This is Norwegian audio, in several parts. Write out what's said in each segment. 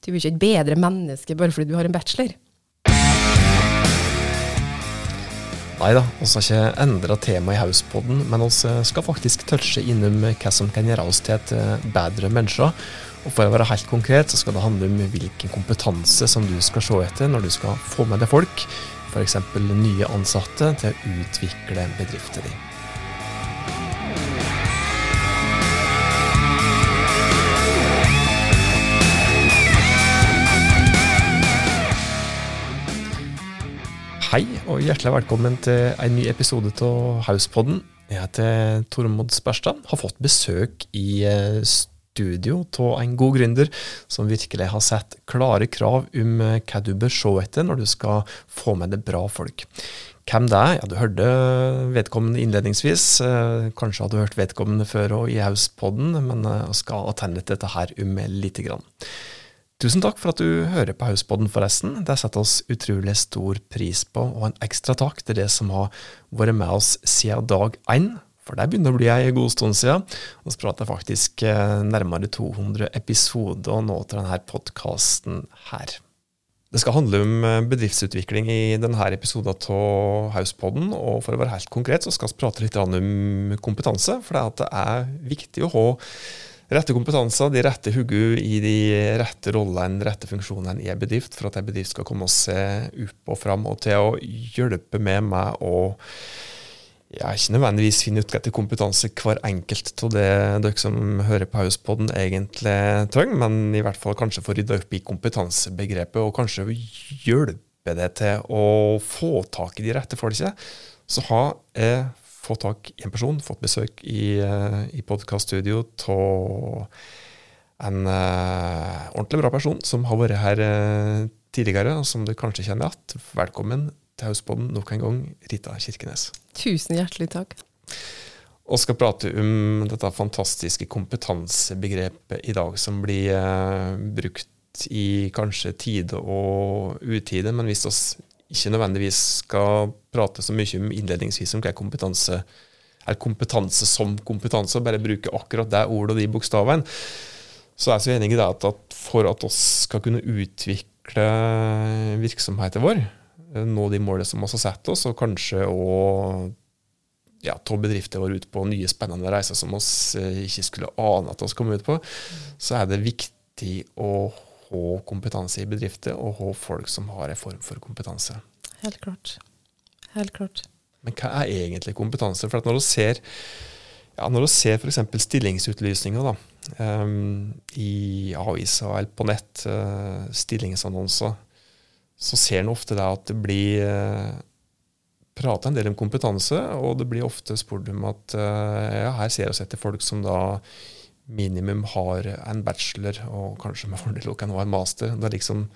Du blir ikke et bedre menneske bare fordi du har en bachelor. Nei da, vi har ikke endra tema i Hauspodden, men vi skal faktisk touche innom hva som kan gjøre oss til et eh, bedre menneske. Og For å være helt konkret så skal det handle om hvilken kompetanse som du skal se etter når du skal få med deg folk, f.eks. nye ansatte, til å utvikle bedriften din. Hei og hjertelig velkommen til en ny episode av Hauspodden. Jeg heter Tormod Sperstad. Har fått besøk i eh, studio av en god gründer som virkelig har sett klare krav om eh, hva du bør se etter når du skal få med deg bra folk. Hvem det er? Ja, Du hørte vedkommende innledningsvis. Eh, kanskje hadde du hørt vedkommende før òg i Hauspodden, men jeg skal attende dette her om lite grann. Tusen takk for at du hører på Hauspodden, forresten. Det setter oss utrolig stor pris på, og en ekstra takk til det som har vært med oss siden dag én. For det begynner å bli ei god stund siden. Vi prater faktisk eh, nærmere 200 episoder nå til denne podkasten her. Det skal handle om eh, bedriftsutvikling i denne episoden av Hauspodden. Og for å være helt konkret så skal vi prate litt om kompetanse. For det er viktig å ha rette kompetanser, de rette hodene i de rette rollene, de rette funksjonene i en bedrift, for at en bedrift skal komme seg opp og fram, og til å hjelpe med meg å ja, ikke nødvendigvis finne ut etter kompetanse hver enkelt av det dere som hører på Hauspodden egentlig trenger, men i hvert fall kanskje få rydda opp i kompetansebegrepet, og kanskje hjelpe det til å få tak i de rette folka. Så har jeg fått tak i en person, fått besøk i, uh, i podkaststudio av en uh, ordentlig bra person som har vært her uh, tidligere, og som du kanskje kjenner igjen. Velkommen til Hausboden nok en gang, Rita Kirkenes. Tusen hjertelig takk. Og skal prate om dette fantastiske kompetansebegrepet i dag, som blir brukt i kanskje tide og utide, men hvis oss ikke nødvendigvis skal prate så mye om innledningsvis om hva kompetanse er kompetanse som kompetanse, og bare bruke akkurat det ordet og de bokstavene. Så jeg er så enig i det at, for at oss skal kunne utvikle virksomheten vår, nå de målene som vi har satt oss, og kanskje òg ja, ta bedriften vår ut på nye, spennende reiser som vi eh, ikke skulle ane at vi kom ut på, så er det viktig å ha kompetanse i bedrifter, og ha folk som har en form for kompetanse. Helt klart. Helt klart. Men hva er egentlig kompetanse? For når du ser, ja, når du ser f.eks. stillingsutlysninger da, um, i aviser eller på nett, uh, stillingsannonser, så ser en ofte at det blir uh, prata en del om kompetanse, og det blir ofte spurt om at uh, ja, her ser vi etter folk som da minimum har en bachelor, og kanskje med fordel kan ha en master. Det er, liksom,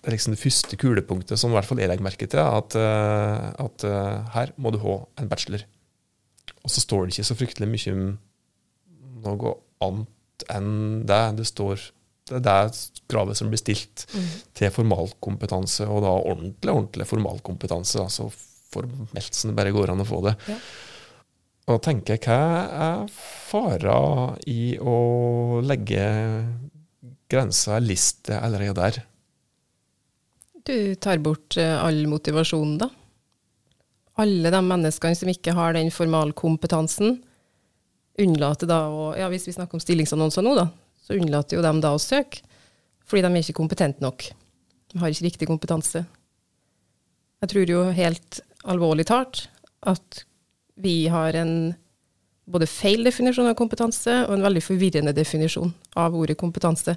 det er liksom det første kulepunktet som i hvert fall jeg legger merke til, at, eh, at uh, her må du ha en bachelor. Og så står det ikke så fryktelig mye om noe annet enn det. Det står det er det kravet som blir stilt mm. til formalkompetanse, og da ordentlig ordentlig formalkompetanse. altså formelt som det bare går an å få det. Ja. Og tenker, hva er fara i å legge grensa, liste, allerede der? Du tar bort eh, all motivasjonen, da. Alle de menneskene som ikke har den formalkompetansen, unnlater da å Ja, hvis vi snakker om stillingsannonser nå, da, så unnlater jo de da å søke. Fordi de er ikke kompetente nok. De har ikke riktig kompetanse. Jeg tror jo helt alvorlig talt at vi har en både feil definisjon av kompetanse og en veldig forvirrende definisjon av ordet kompetanse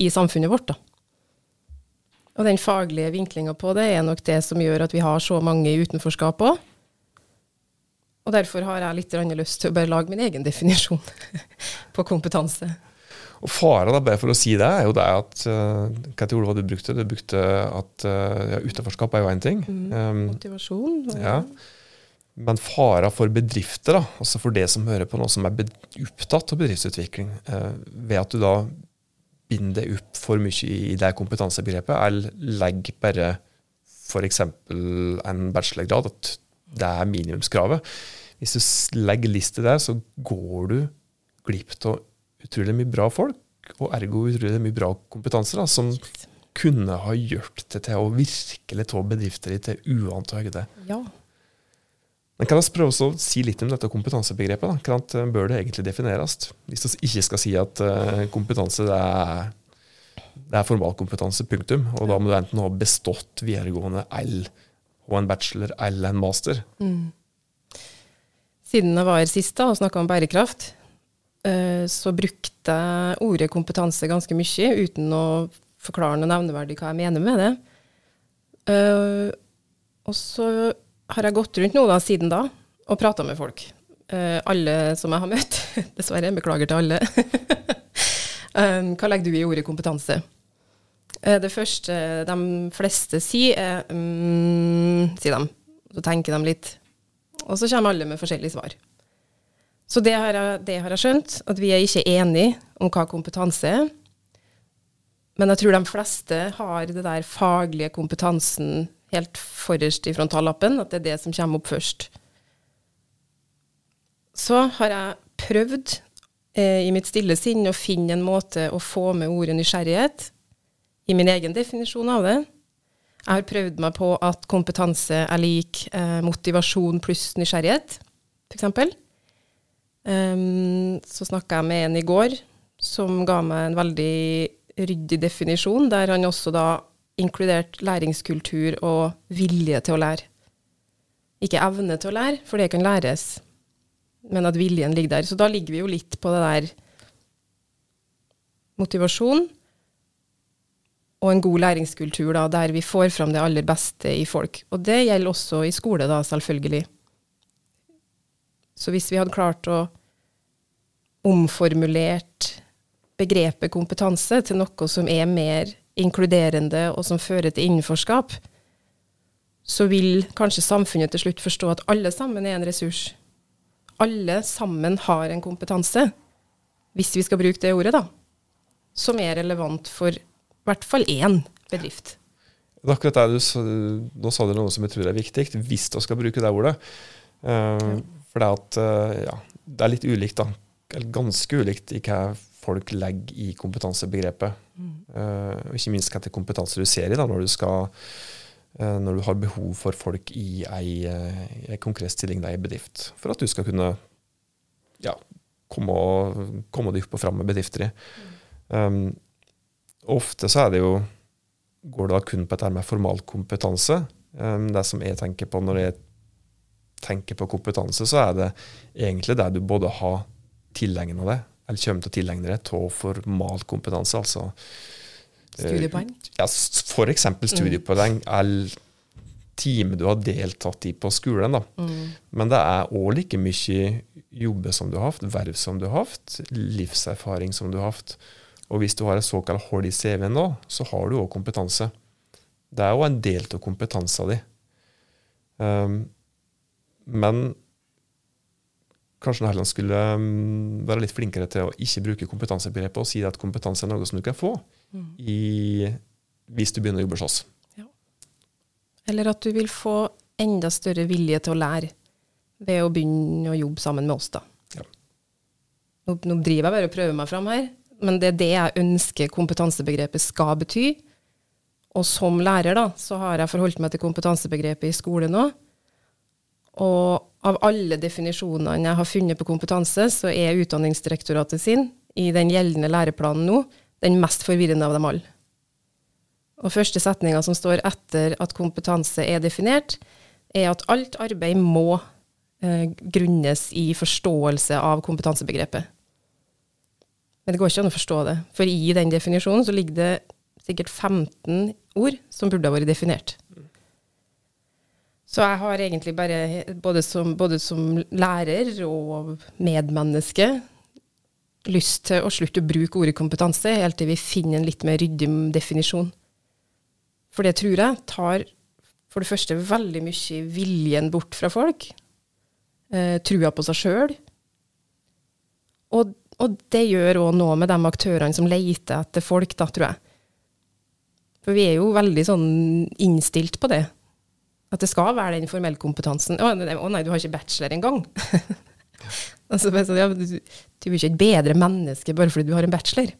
i samfunnet vårt. Da. Og den faglige vinklinga på det er nok det som gjør at vi har så mange i utenforskap òg. Og derfor har jeg litt lyst til å bare lage min egen definisjon på kompetanse. Og Faren da, bare for å si det, er jo det at uh, Hva ord var du brukte? Du brukte at uh, ja, utenforskap er jo én ting. Mm, um, motivasjon. Ja. ja. Men fara for bedrifter, da, altså for det som hører på noe som er opptatt av bedriftsutvikling, eh, ved at du da binder deg opp for mye i det kompetansebegrepet, eller legger bare f.eks. en bachelorgrad, at det er minimumskravet. Hvis du legger liste der, så går du glipp av utrolig mye bra folk. og ergo utrolig mye bra kompetanse da, som kunne ha gjort det til å virkelig ta bedrifter i til uante høyde. Ja. Men kan vi prøve å si litt om dette kompetansebegrepet? da? Hvordan bør det egentlig defineres? Hvis vi ikke skal si at uh, kompetanse det er, det er formalkompetanse, punktum. Og da må du enten ha bestått videregående L og en bachelor eller en master. Mm. Siden jeg var her sist da, og snakka om bærekraft, uh, så brukte jeg ordet kompetanse ganske mye, uten å forklare noe nevneverdig hva jeg mener med det. Og så har jeg gått rundt nå da, siden da og prata med folk. Uh, alle som jeg har møtt. Dessverre. Beklager til alle. um, hva legger du i ordet kompetanse? Uh, det første de fleste sier, er um, sier de. Så tenker de litt. Og så kommer alle med forskjellige svar. Så det har, jeg, det har jeg skjønt, at vi er ikke enige om hva kompetanse er. Men jeg tror de fleste har det der faglige kompetansen helt forrest i frontallappen, at det er det som kommer opp først. Så har jeg prøvd eh, i mitt stille sinn å finne en måte å få med ordet nysgjerrighet i min egen definisjon av det. Jeg har prøvd meg på at kompetanse er lik eh, motivasjon pluss nysgjerrighet, f.eks. Um, så snakka jeg med en i går som ga meg en veldig ryddig definisjon, der han også da inkludert læringskultur og vilje til å lære. Ikke evne til å lære, for det kan læres, men at viljen ligger der. Så da ligger vi jo litt på det der motivasjon og en god læringskultur, da, der vi får fram det aller beste i folk. Og det gjelder også i skole, da, selvfølgelig. Så hvis vi hadde klart å omformulert begrepet kompetanse til noe som er mer inkluderende, og som fører til innenforskap, så vil kanskje samfunnet til slutt forstå at alle sammen er en ressurs. Alle sammen har en kompetanse, hvis vi skal bruke det ordet, da, som er relevant for i hvert fall én bedrift. Er akkurat det du, Nå sa du noe som jeg tror er viktig, hvis du skal bruke det ordet. Uh, ja. For det, at, uh, ja, det er litt ulikt, da. Eller ganske ulikt i hva folk legger i kompetansebegrepet. Mm. Uh, ikke minst hvilken kompetanse du ser i da, når du, skal, uh, når du har behov for folk i ei, uh, konkret stilling ei bedrift. For at du skal kunne ja, komme, komme deg opp og fram med bedrifter i. Mm. Um, ofte så er det jo går det da kun på dette med formalkompetanse. Um, det som jeg tenker på når jeg tenker på kompetanse, så er det egentlig det du både har tilegna deg, eller kommer til å tilegne deg av formal kompetanse. altså eh, Studiepoeng? Ja, F.eks. studiepoeng mm. eller time du har deltatt i på skolen. da. Mm. Men det er òg like mye jobber som du har hatt, verv som du har hatt, livserfaring som du har hatt. Og hvis du har et såkalt hull i CV-en nå, så har du òg kompetanse. Det er òg en del av kompetansen din. Um, men kanskje Herland skulle um, være litt flinkere til å ikke bruke kompetansebegrepet og si at kompetanse er noe som du kan få mm. i, hvis du begynner å jobbe hos oss. Ja. Eller at du vil få enda større vilje til å lære ved å begynne å jobbe sammen med oss. da. Ja. Nå, nå, driver jeg bare og prøver meg fram her, men det er det jeg ønsker kompetansebegrepet skal bety. Og som lærer da, så har jeg forholdt meg til kompetansebegrepet i skolen nå. Og av alle definisjonene jeg har funnet på kompetanse, så er Utdanningsdirektoratet sin, i den gjeldende læreplanen nå, den mest forvirrende av dem alle. Og første setninga som står etter at kompetanse er definert, er at alt arbeid må eh, grunnes i forståelse av kompetansebegrepet. Men det går ikke an å forstå det, for i den definisjonen så ligger det sikkert 15 ord som burde ha vært definert. Så jeg har egentlig bare, både som, både som lærer og medmenneske, lyst til å slutte å bruke ordet kompetanse helt til vi finner en litt mer ryddig definisjon. For det tror jeg tar for det første veldig mye viljen bort fra folk. Eh, trua på seg sjøl. Og, og, det gjør òg noe med de aktørene som leter etter folk, da, tror jeg. For vi er jo veldig sånn innstilt på det. At det skal være den formelle kompetansen. Å, nei, du har ikke bachelor engang. altså, ja, du, du er ikke et bedre menneske bare fordi du har en bachelor.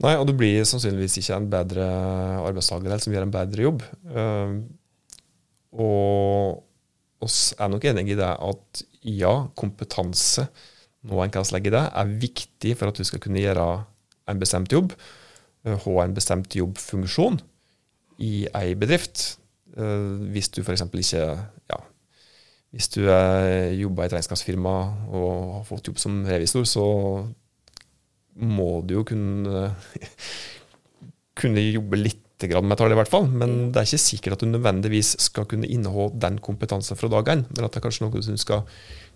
Nei, og du blir sannsynligvis ikke en bedre arbeidstaker som gjør en bedre jobb. Uh, og oss er nok enig i det at ja, kompetanse, noe en kan legge i det, er viktig for at du skal kunne gjøre en bestemt jobb, uh, ha en bestemt jobbfunksjon i ei bedrift. Uh, hvis du f.eks. ikke ja, hvis du jobber i et regnskapsfirma og har fått jobb som revisor, så må du jo kunne, kunne jobbe litt med tall, i hvert fall. Men det er ikke sikkert at du nødvendigvis skal kunne inneha den kompetansen fra dag én. Men at det er kanskje noe du skal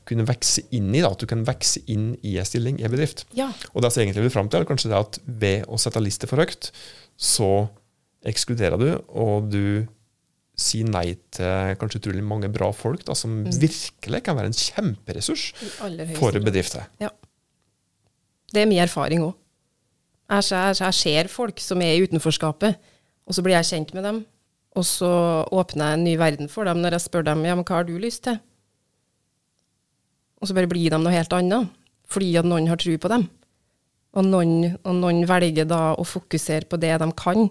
kunne vokse inn i. da, At du kan vokse inn i en stilling i en bedrift. Ja. Og det som egentlig vil fram til, er kanskje det at ved å sette lister for høyt, så ekskluderer du, og du sier nei til kanskje utrolig mange bra folk da, som mm. virkelig kan være en kjemperessurs for bedrifter. Ja. Det er min erfaring òg. Jeg, jeg, jeg, ser folk som er i utenforskapet, og så blir jeg kjent med dem. Og så åpner jeg en ny verden for dem når jeg spør dem ja, men hva har du lyst til? Og så bare blir de noe helt annet, fordi at noen har tro på dem. Og noen, og noen velger da å fokusere på det de kan,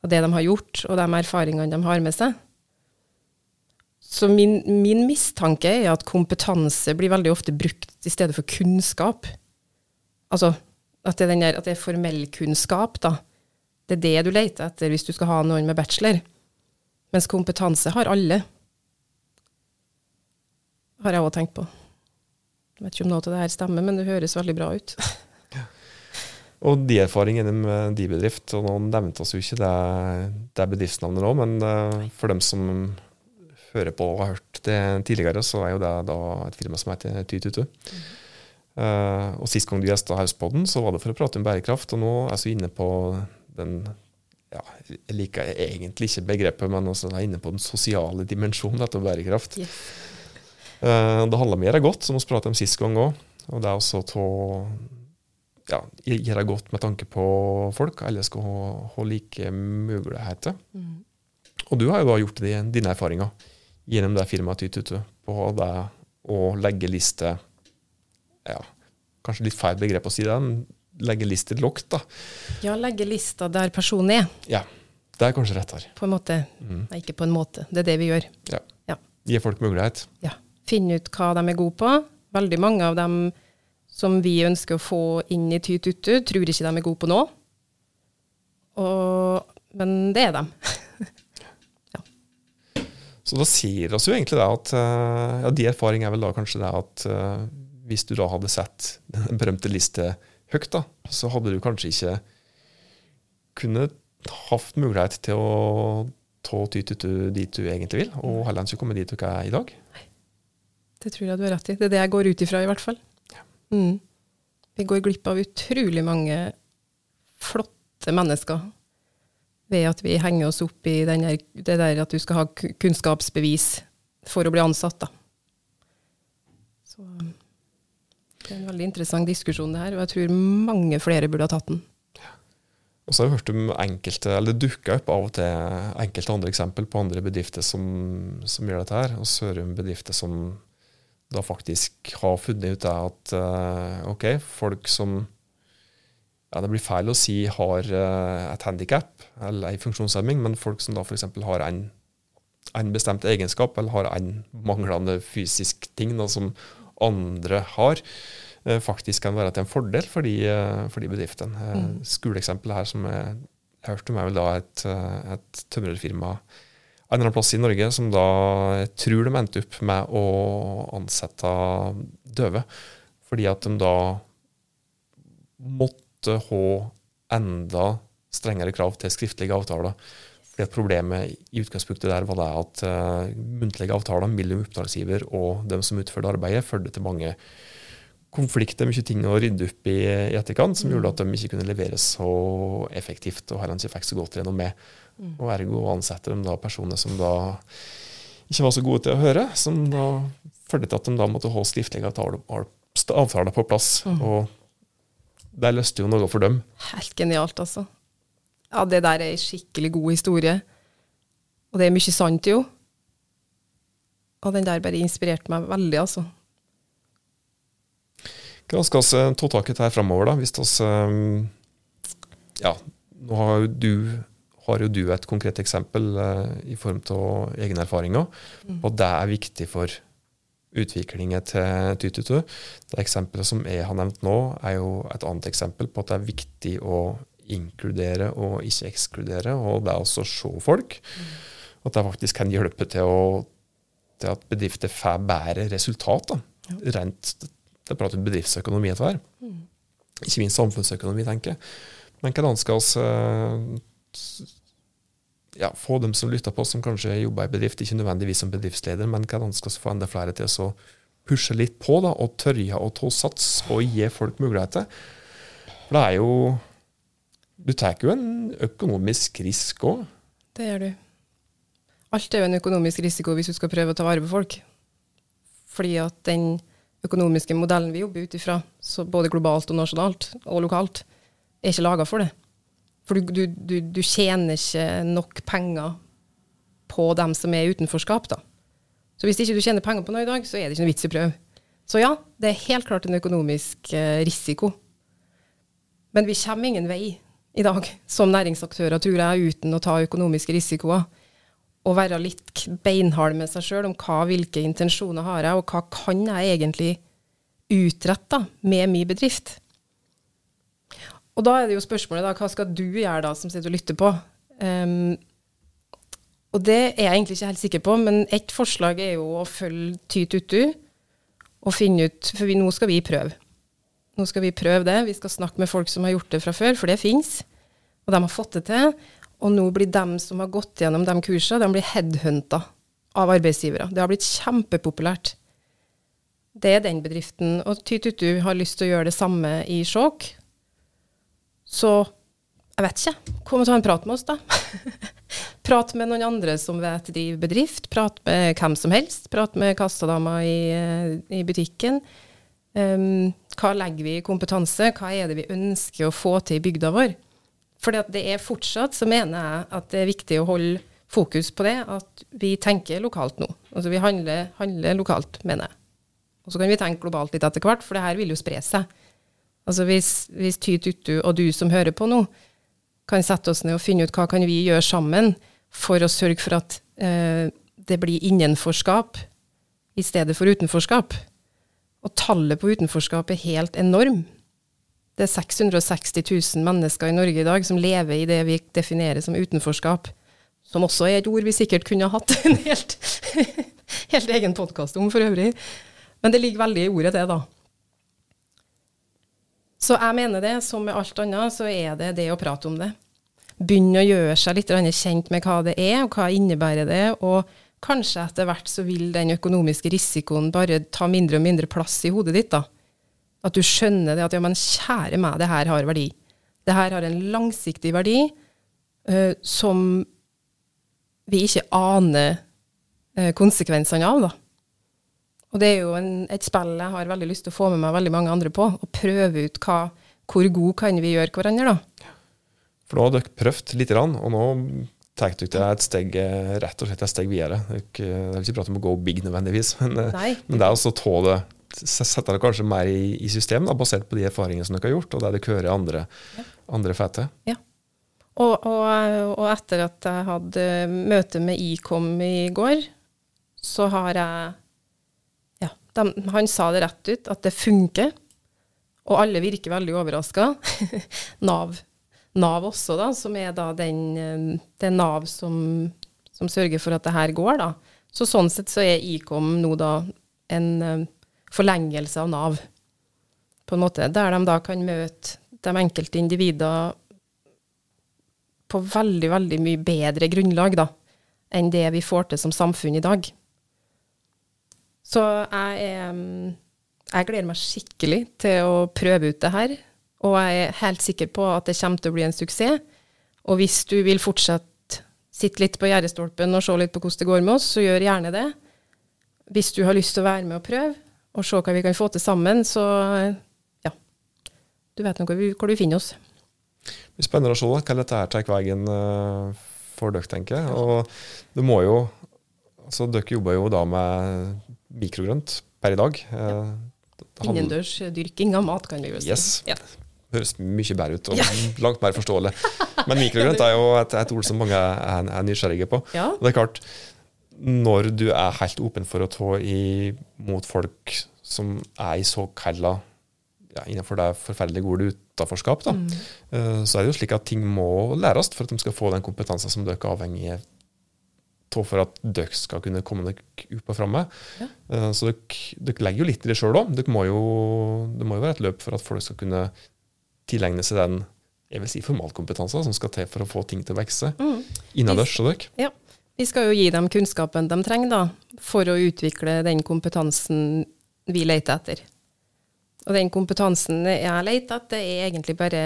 og det de har gjort, og de erfaringene de har med seg. Så min, min mistanke er at kompetanse blir veldig ofte brukt i stedet for kunnskap. Altså at det, er der, at det er formell kunnskap, da. Det er det du leter etter hvis du skal ha noen med bachelor. Mens kompetanse har alle. Har jeg òg tenkt på. Jeg vet ikke om noe av det her stemmer, men det høres veldig bra ut. Og de erfaringene med de bedrift, og nå nevnte oss jo ikke det, det bedriftsnavnet nå, men uh, for dem som hører på og har hørt det tidligere, så er jo det da et firma som heter Tytutu. Mm. Uh, og Sist gang du gjesta Hauspodden, så var det for å prate om bærekraft. Og nå er så inne på den ja, Jeg liker egentlig ikke begrepet, men også er inne på den sosiale dimensjonen av bærekraft. Yes. Uh, det handler mer om godt, som vi pratet om sist gang òg. Og det er også å ja, gjøre godt med tanke på folk. Alle skal ha, ha like muligheter. Mm. Og du har jo da gjort det, dine erfaringer gjennom det firmaet Tytutu på det å legge liste ja, Kanskje litt feil begrep å si det, men legge lista lågt, da. Ja, legge lista der personen er. Ja, det er kanskje rettere. På en måte. Mm. Nei, ikke på en måte. Det er det vi gjør. Ja. ja. Gi folk mulighet. Ja. Finne ut hva de er gode på. Veldig mange av dem som vi ønsker å få inn i Tytutu, tror ikke de er gode på nå. Og, men det er de. ja. Så da sier oss jo egentlig det at eh, ja, De erfaringene er vel da kanskje det at uh, hvis du da hadde sett den berømte liste høyt, da, så hadde du kanskje ikke kunnet hatt mulighet til å ta tytutu dit du egentlig vil, og heller ikke komme dit du er i dag. Nei. Det tror jeg du har rett i. Det er det jeg går ut ifra, i hvert fall. Mm. Vi går glipp av utrolig mange flotte mennesker ved at vi henger oss opp i der, det der at du skal ha kunnskapsbevis for å bli ansatt. da. Så det er en veldig interessant diskusjon, det her, og jeg tror mange flere burde ha tatt den. Og så har jeg hørt om enkelte, eller det dukker opp av og til enkelte andre eksempel på andre bedrifter som, som gjør dette her. Og Sørum bedrifter som da faktisk har funnet ut at uh, ok, folk som ja, Det blir feil å si har uh, et handikap eller en funksjonshemming, men folk som da f.eks. har en, en, bestemt egenskap eller har en manglende fysisk ting da, som andre har, eh, faktisk kan være til en fordel for de, eh, for de bedriftene. Eh, mm. Skoleeksempelet her som jeg, jeg hørte om, er vel da et, et tømrerfirma en eller annen plass i Norge som da jeg tror de endte opp med å ansette døve. Fordi at de da måtte ha enda strengere krav til skriftlige avtaler. Fordi at Problemet i utgangspunktet der var det at uh, muntlige avtaler mellom oppdragsgiver og dem som utførte arbeidet, førte til mange konflikter, mye ting å rydde opp i i etterkant, som gjorde at de ikke kunne levere så effektivt og heller ikke fikk så godt renommé. Mm. Og ergo ansetter de da personer som da ikke var så gode til å høre, som da førte til at de da måtte ha skriftlige avtaler på plass. Mm. Og det løste jo noe for dem. Helt genialt, altså. Ja, det der er ei skikkelig god historie. Og det er mye sant, jo. Og den der bare inspirerte meg veldig, altså. Hva skal vi ta tak i dette framover, da? Hvis vi um, ja, nå har jo du, har jo du et konkret eksempel eh, i form av egne erfaringer, Mm. og det er viktig for utviklingen til Tytutu. Det eksempelet som jeg har nevnt nå, er jo et annet eksempel på at det er viktig å inkludere og ikke ekskludere, og det er også å se folk. At det faktisk kan hjelpe til, å, til at bedrifter får bedre resultat. Da. Rent, det prater om bedriftsøkonomi etter hvert. Mm. Ikke minst samfunnsøkonomi, tenker jeg. Men hvordan skal vi eh, ja, få dem som lytter på, som kanskje jobber i bedrift, ikke nødvendigvis som bedriftsleder, men hvordan skal vi få enda flere til å pushe litt på da, og tørre å ta sats og gi folk muligheter? For det er jo Du tar jo en økonomisk risiko. Det gjør du. Alt er jo en økonomisk risiko hvis du skal prøve å ta vare på folk. Fordi at den økonomiske modellen vi jobber ut ifra, både globalt og nasjonalt og lokalt, er ikke laga for det. For du, du, du, tjener ikke nok penger på dem som er utenforskap, da. Så hvis ikke du tjener penger på noe i dag, så er det ikke noe vits i å prøve. Så ja, det er helt klart en økonomisk eh, risiko. Men vi kommer ingen vei i dag som næringsaktører, tror jeg, uten å ta økonomiske risikoer. Og være litt beinhard med seg sjøl om hva, hvilke intensjoner har jeg, og hva kan jeg egentlig utrette med min bedrift. Og da er det jo spørsmålet, da, hva skal du gjøre da, som sitter og lytter på? Um, og det er jeg egentlig ikke helt sikker på, men ett forslag er jo å følge Tyt Utu og finne ut For vi, nå skal vi prøve. Nå skal vi prøve det. Vi skal snakke med folk som har gjort det fra før, for det fins. Og de har fått det til. Og nå blir de som har gått gjennom de kursene, de blir headhunta av arbeidsgivere. Det har blitt kjempepopulært. Det er den bedriften. Og Tyt Utu har lyst til å gjøre det samme i Skjåk. Så jeg vet ikke. Kom og ta en prat med oss, da. Prat med noen andre som vet driver bedrift. Prat med hvem som helst. Prat med kassadama i, eh, i butikken. Um, hva legger vi i kompetanse? Hva er det vi ønsker å få til i bygda vår? For det er fortsatt, så mener jeg at det er viktig å holde fokus på det, at vi tenker lokalt nå. Altså vi handler, handler lokalt, mener jeg. Og så kan vi tenke globalt litt etter hvert, for det her vil jo spre seg. Altså hvis, hvis Ty Tuttu og du som hører på nå, kan sette oss ned og finne ut hva kan vi gjøre sammen for å sørge for at eh, det blir innenforskap i stedet for utenforskap. Og tallet på utenforskap er helt enorm. Det er 660 000 mennesker i Norge i dag som lever i det vi definerer som utenforskap. Som også er et ord vi sikkert kunne ha hatt en helt, helt egen podkast om for øvrig. Men det ligger veldig i ordet, det, da. Så jeg mener det, som med alt annet, så er det det å prate om det. Begynne å gjøre seg litt kjent med hva det er, og hva innebærer det. Og kanskje etter hvert så vil den økonomiske risikoen bare ta mindre og mindre plass i hodet ditt. da. At du skjønner det at ja, men kjære meg, det her har verdi. Det her har en langsiktig verdi uh, som vi ikke aner uh, konsekvensene av. da. Og det er jo en, et spill jeg har veldig lyst til å få med meg veldig mange andre på, og prøve ut hva, hvor god kan vi gjøre hverandre, da. For nå har dere prøvd litt, og nå tar dere et steg, eh, rett og slett et steg videre. Det er ikke prat om å gå big nødvendigvis, men, men det er også å ta det Sette det kanskje mer i, i system, da, basert på de erfaringene som dere har gjort, og det dere hører andre, andre fete. Ja. Og, og, og etter at jeg hadde møte med Ikom i går, så har jeg Ja, de, han sa det rett ut, at det funker. Og alle virker veldig overraska. Nav, Nav også, da, som er da den, det er Nav som, som sørger for at det her går, da. Så sånn sett så er Ikom nå da en forlengelse av Nav, på en måte. Der de da kan møte de enkelte individer på veldig, veldig mye bedre grunnlag da, enn det vi får til som samfunn i dag. Så jeg, mm, jeg gleder meg skikkelig til å prøve ut det her. Og jeg er helt sikker på at det kommer til å bli en suksess. Og hvis du vil fortsette sitte litt på gjerdestolpen og se litt på hvordan det går med oss, så gjør gjerne det. Hvis du har lyst til å være med og prøve, og se hva vi kan få til sammen, så ja. Du vet nå hvor, hvor du finner oss. Det blir spennende å se hva dette her tar veien eh, for dere, tenker jeg. Og det må jo altså Dere jobber jo da med mikrogrønt per i dag. Ja. det Innendørs dyrking av mat, kan vi jo si. Yes. Ja. høres mye bedre ut og langt mer forståelig. Men mikrogrønt er jo et, et ord som mange er, er nysgjerrige på. Ja. Og det er klart, når du er helt åpen for å ta imot folk som er i såkalla ja, innenfor det forferdelig gode utenforskap, da, mm. så er det jo slik at ting må læres for at de skal få den kompetansen som dere er avhengig av for at dere skal kunne komme dere opp og framme. Ja. Eh, Så dere, dere legger jo litt i det sjøl òg. Det må jo være et løp for at folk skal kunne tilegne seg den jeg vil si formalkompetansen som skal til for å få ting til å vokse Mm. innendørs hos dere. Ja. Vi skal jo gi dem kunnskapen de trenger da, for å utvikle den kompetansen vi leter etter. Og den kompetansen jeg leter etter, er egentlig bare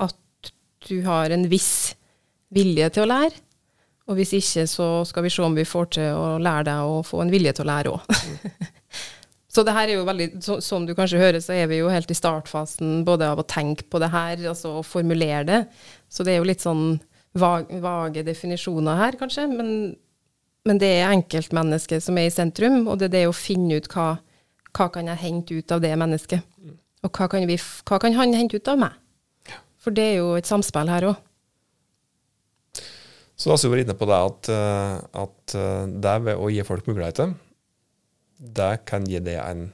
at du har en viss vilje til å lære. Og hvis ikke, så skal vi se om vi får til å lære deg å få en vilje til å lære òg. så det her er jo veldig, så, som du kanskje hører, så er vi jo helt i startfasen både av å tenke på det her, altså å formulere det. Så det er jo litt sånn vage definisjoner her, kanskje. Men, men det er enkeltmennesket som er i sentrum, og det er det å finne ut hva, hva kan jeg hente ut av det mennesket. Og hva kan, vi, hva kan han hente ut av meg? For det er jo et samspill her òg. Så da har vi vært inne på det at, eh, at eh, det ved å gi folk muligheter, det kan gi det en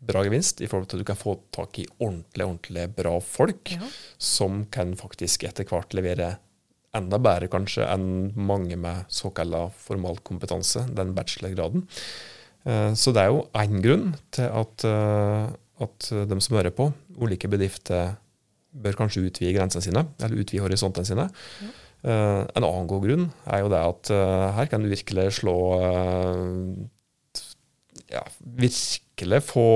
bra gevinst i forhold til at du kan få tak i ordentlig, ordentlig bra folk Ja. som kan faktisk etter hvert levere enda bedre kanskje enn mange med såkalla formalkompetanse, den bachelorgraden. Eh, Så det er jo én grunn til at, eh, at de som hører på, ulike bedrifter, bør kanskje utvide grensene sine, eller utvide horisontene sine. Ja. en annen god grunn er jo det at eh, her kan du virkelig slå eh, ja, virkelig få,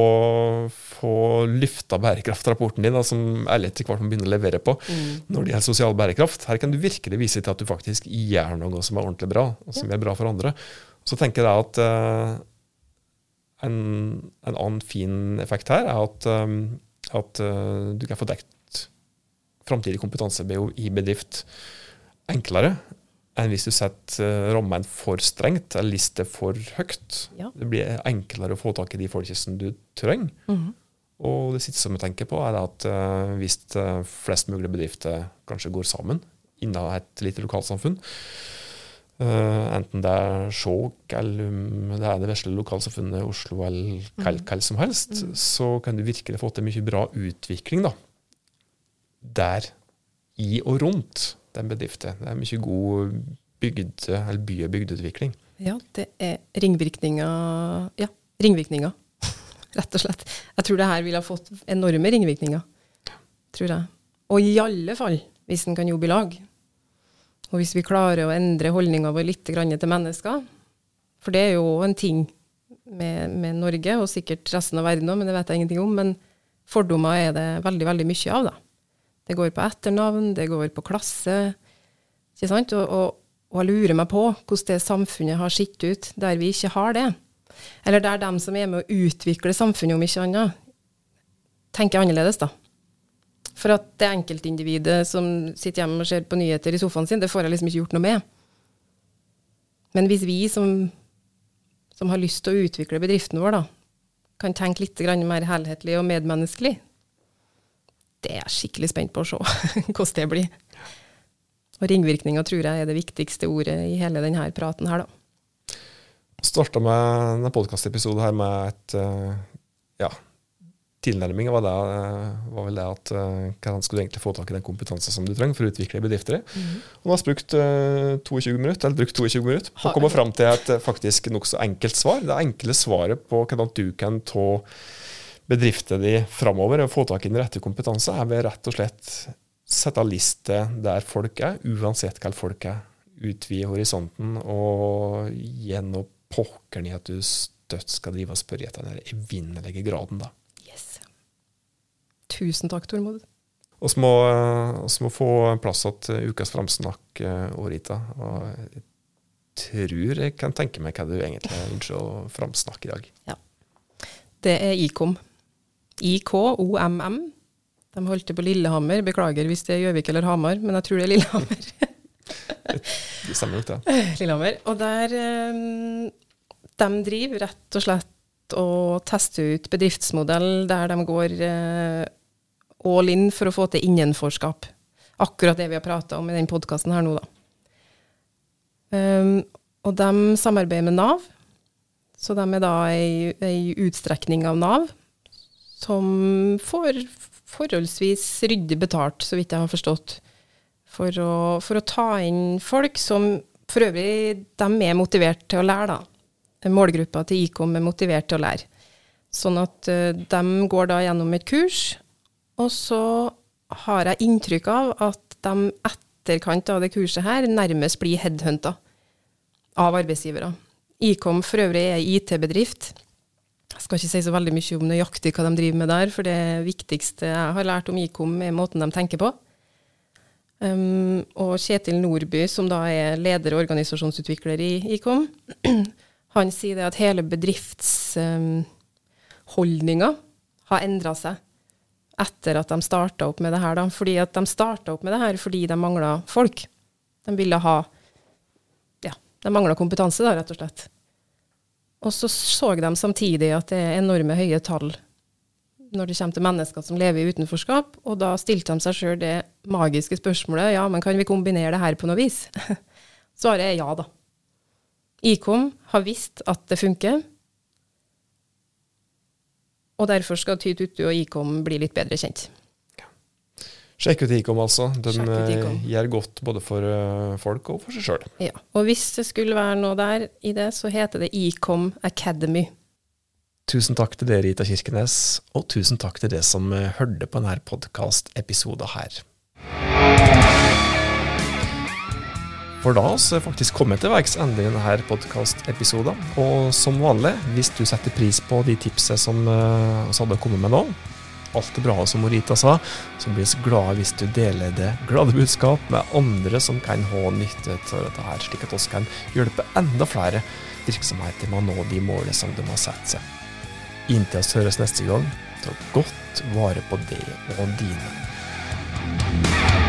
få løfta bærekraftrapporten din, da, som alle etter hvert må begynne å levere på når det gjelder sosial bærekraft. Her kan du virkelig vise til at du faktisk gjør noe som er ordentlig bra, og som er bra for andre. Så tenker jeg at uh, en, en annen fin effekt her er at, um, at uh, du kan få dekt framtidig kompetansebehov i bedrift enklere enn hvis du setter eh, rammen for strengt eller lister for høyt. Ja. Det blir enklere å få tak i de folkene du trenger. Mhm. Og det siste som jeg tenker på, er at eh, hvis eh, flest mulig bedrifter kanskje går sammen innen et lite lokalsamfunn, enten det er Skjåk eller om det er det vesle lokalsamfunnet Oslo eller hva hva som helst, så kan du virkelig få til mye bra utvikling da. der i og rundt den bedriften. Det er mye god bygd, by- og bygdeutvikling. Ja, det er ringvirkninger Ja, ringvirkninger. Rett og slett. Jeg tror det her ville ha fått enorme ringvirkninger. Tror jeg. Og i alle fall hvis en kan jobbe i lag. Og hvis vi klarer å endre holdninga vår litt til mennesker. For det er jo en ting med, med Norge, og sikkert resten av verden òg, men det vet jeg ingenting om. Men fordommer er det veldig, veldig mye av, da. Det går på etternavn, det går på klasse. Ikke sant? Og, og, og jeg lurer meg på hvordan det samfunnet har sett ut der vi ikke har det. Eller der dem som er med å utvikle samfunnet, om ikke annet, tenker annerledes, da. For at det enkeltindividet som sitter hjemme og ser på nyheter i sofaen sin, det får jeg liksom ikke gjort noe med. Men hvis vi som, som har lyst til å utvikle bedriften vår, da, kan tenke litt mer helhetlig og medmenneskelig, det er jeg skikkelig spent på å se hvordan det blir. Og ringvirkninger tror jeg er det viktigste ordet i hele denne praten her, da. Starta med denne podkastepisoden her med et eh, ja, tilnærming var, det, eh, var vel det at eh, hvordan skulle du egentlig få tak i den kompetansen som du trenger for å utvikle bedrifter. Og nå har vi brukt eh, 22 minutter, eller brukt 22 minutter på å komme fram til et faktisk nokså enkelt svar. Det enkle svaret på hvordan du kan ta bedriften de framover og få tak i den rette kompetanse, er ved rett og slett sette liste der folk er, uansett hva folk er. Utvide horisonten og gjennom pokkeren i at du støtt skal drive og spørre etter den evinnelige graden, da. Yes. Tusen takk, Tormod. Vi må, må få plass til ukas framsnakk, eh, Årita. Og jeg tror jeg kan tenke meg hva du egentlig ønsker å framsnakke i dag. Ja. Det er IKOM. IKOMM. De holdt til på Lillehammer. Beklager hvis det er Gjøvik eller Hamar, men jeg tror det er Lillehammer. Det stemmer nok, det. Lillehammer. Og der eh, De driver rett og slett og tester ut bedriftsmodell der de går eh, all in for å få til innenforskap. Akkurat det vi har prata om i den podkasten her nå, da. Um, og de samarbeider med Nav, så de er da ei, ei utstrekning av Nav som får forholdsvis ryddig betalt, så vidt jeg har forstått, for å, for å ta inn folk som for øvrig de er motivert til å lære, da. Målgruppa til IKOM er motivert til å lære. Sånn at uh, de går da gjennom et kurs, og så har jeg inntrykk av at de etterkant av det kurset her nærmest blir headhunta av arbeidsgivere. IKOM for øvrig er IT-bedrift. Skal ikke si så veldig mye om nøyaktig hva de driver med der, for det viktigste jeg har lært om IKOM, er måten de tenker på. Um, og Kjetil Nordby, som da er leder og organisasjonsutvikler i IKOM, han sier det at hele bedriftsholdninga um, har endra seg etter at de starta opp med det her. Da. Fordi at de starta opp med det her fordi de mangla folk. De ville ha Ja, de mangla kompetanse, da, rett og slett. Og så så de samtidig at det er enorme høye tall når det kommer til mennesker som lever i utenforskap, og da stilte de seg sjøl det magiske spørsmålet ja, men kan vi kombinere det her på noe vis? Svaret er ja, da. Ikom har visst at det funker, og derfor skal Tytutu og Ikom bli litt bedre kjent. Sjekk ut Ikom, altså. De uh, gjør godt både for uh, folk og for seg sjøl. Ja. Og hvis det skulle være noe der i det, så heter det Ikom Academy. Tusen takk til dere, Rita Kirkenes, og tusen takk til dere som uh, hørte på denne podkast-episoden her. For da har vi faktisk kommet til veis ende i denne podkast-episoden. Og som vanlig, hvis du setter pris på de tipsene som vi hadde kommet med nå, alt det bra, som Morita sa, så blir vi glade hvis du deler det glade budskap med andre som kan ha nytte av dette her, slik at vi kan hjelpe enda flere virksomheter med å nå de målene som de har satt seg. Inntil vi høres neste gang, ta godt vare på det og dine.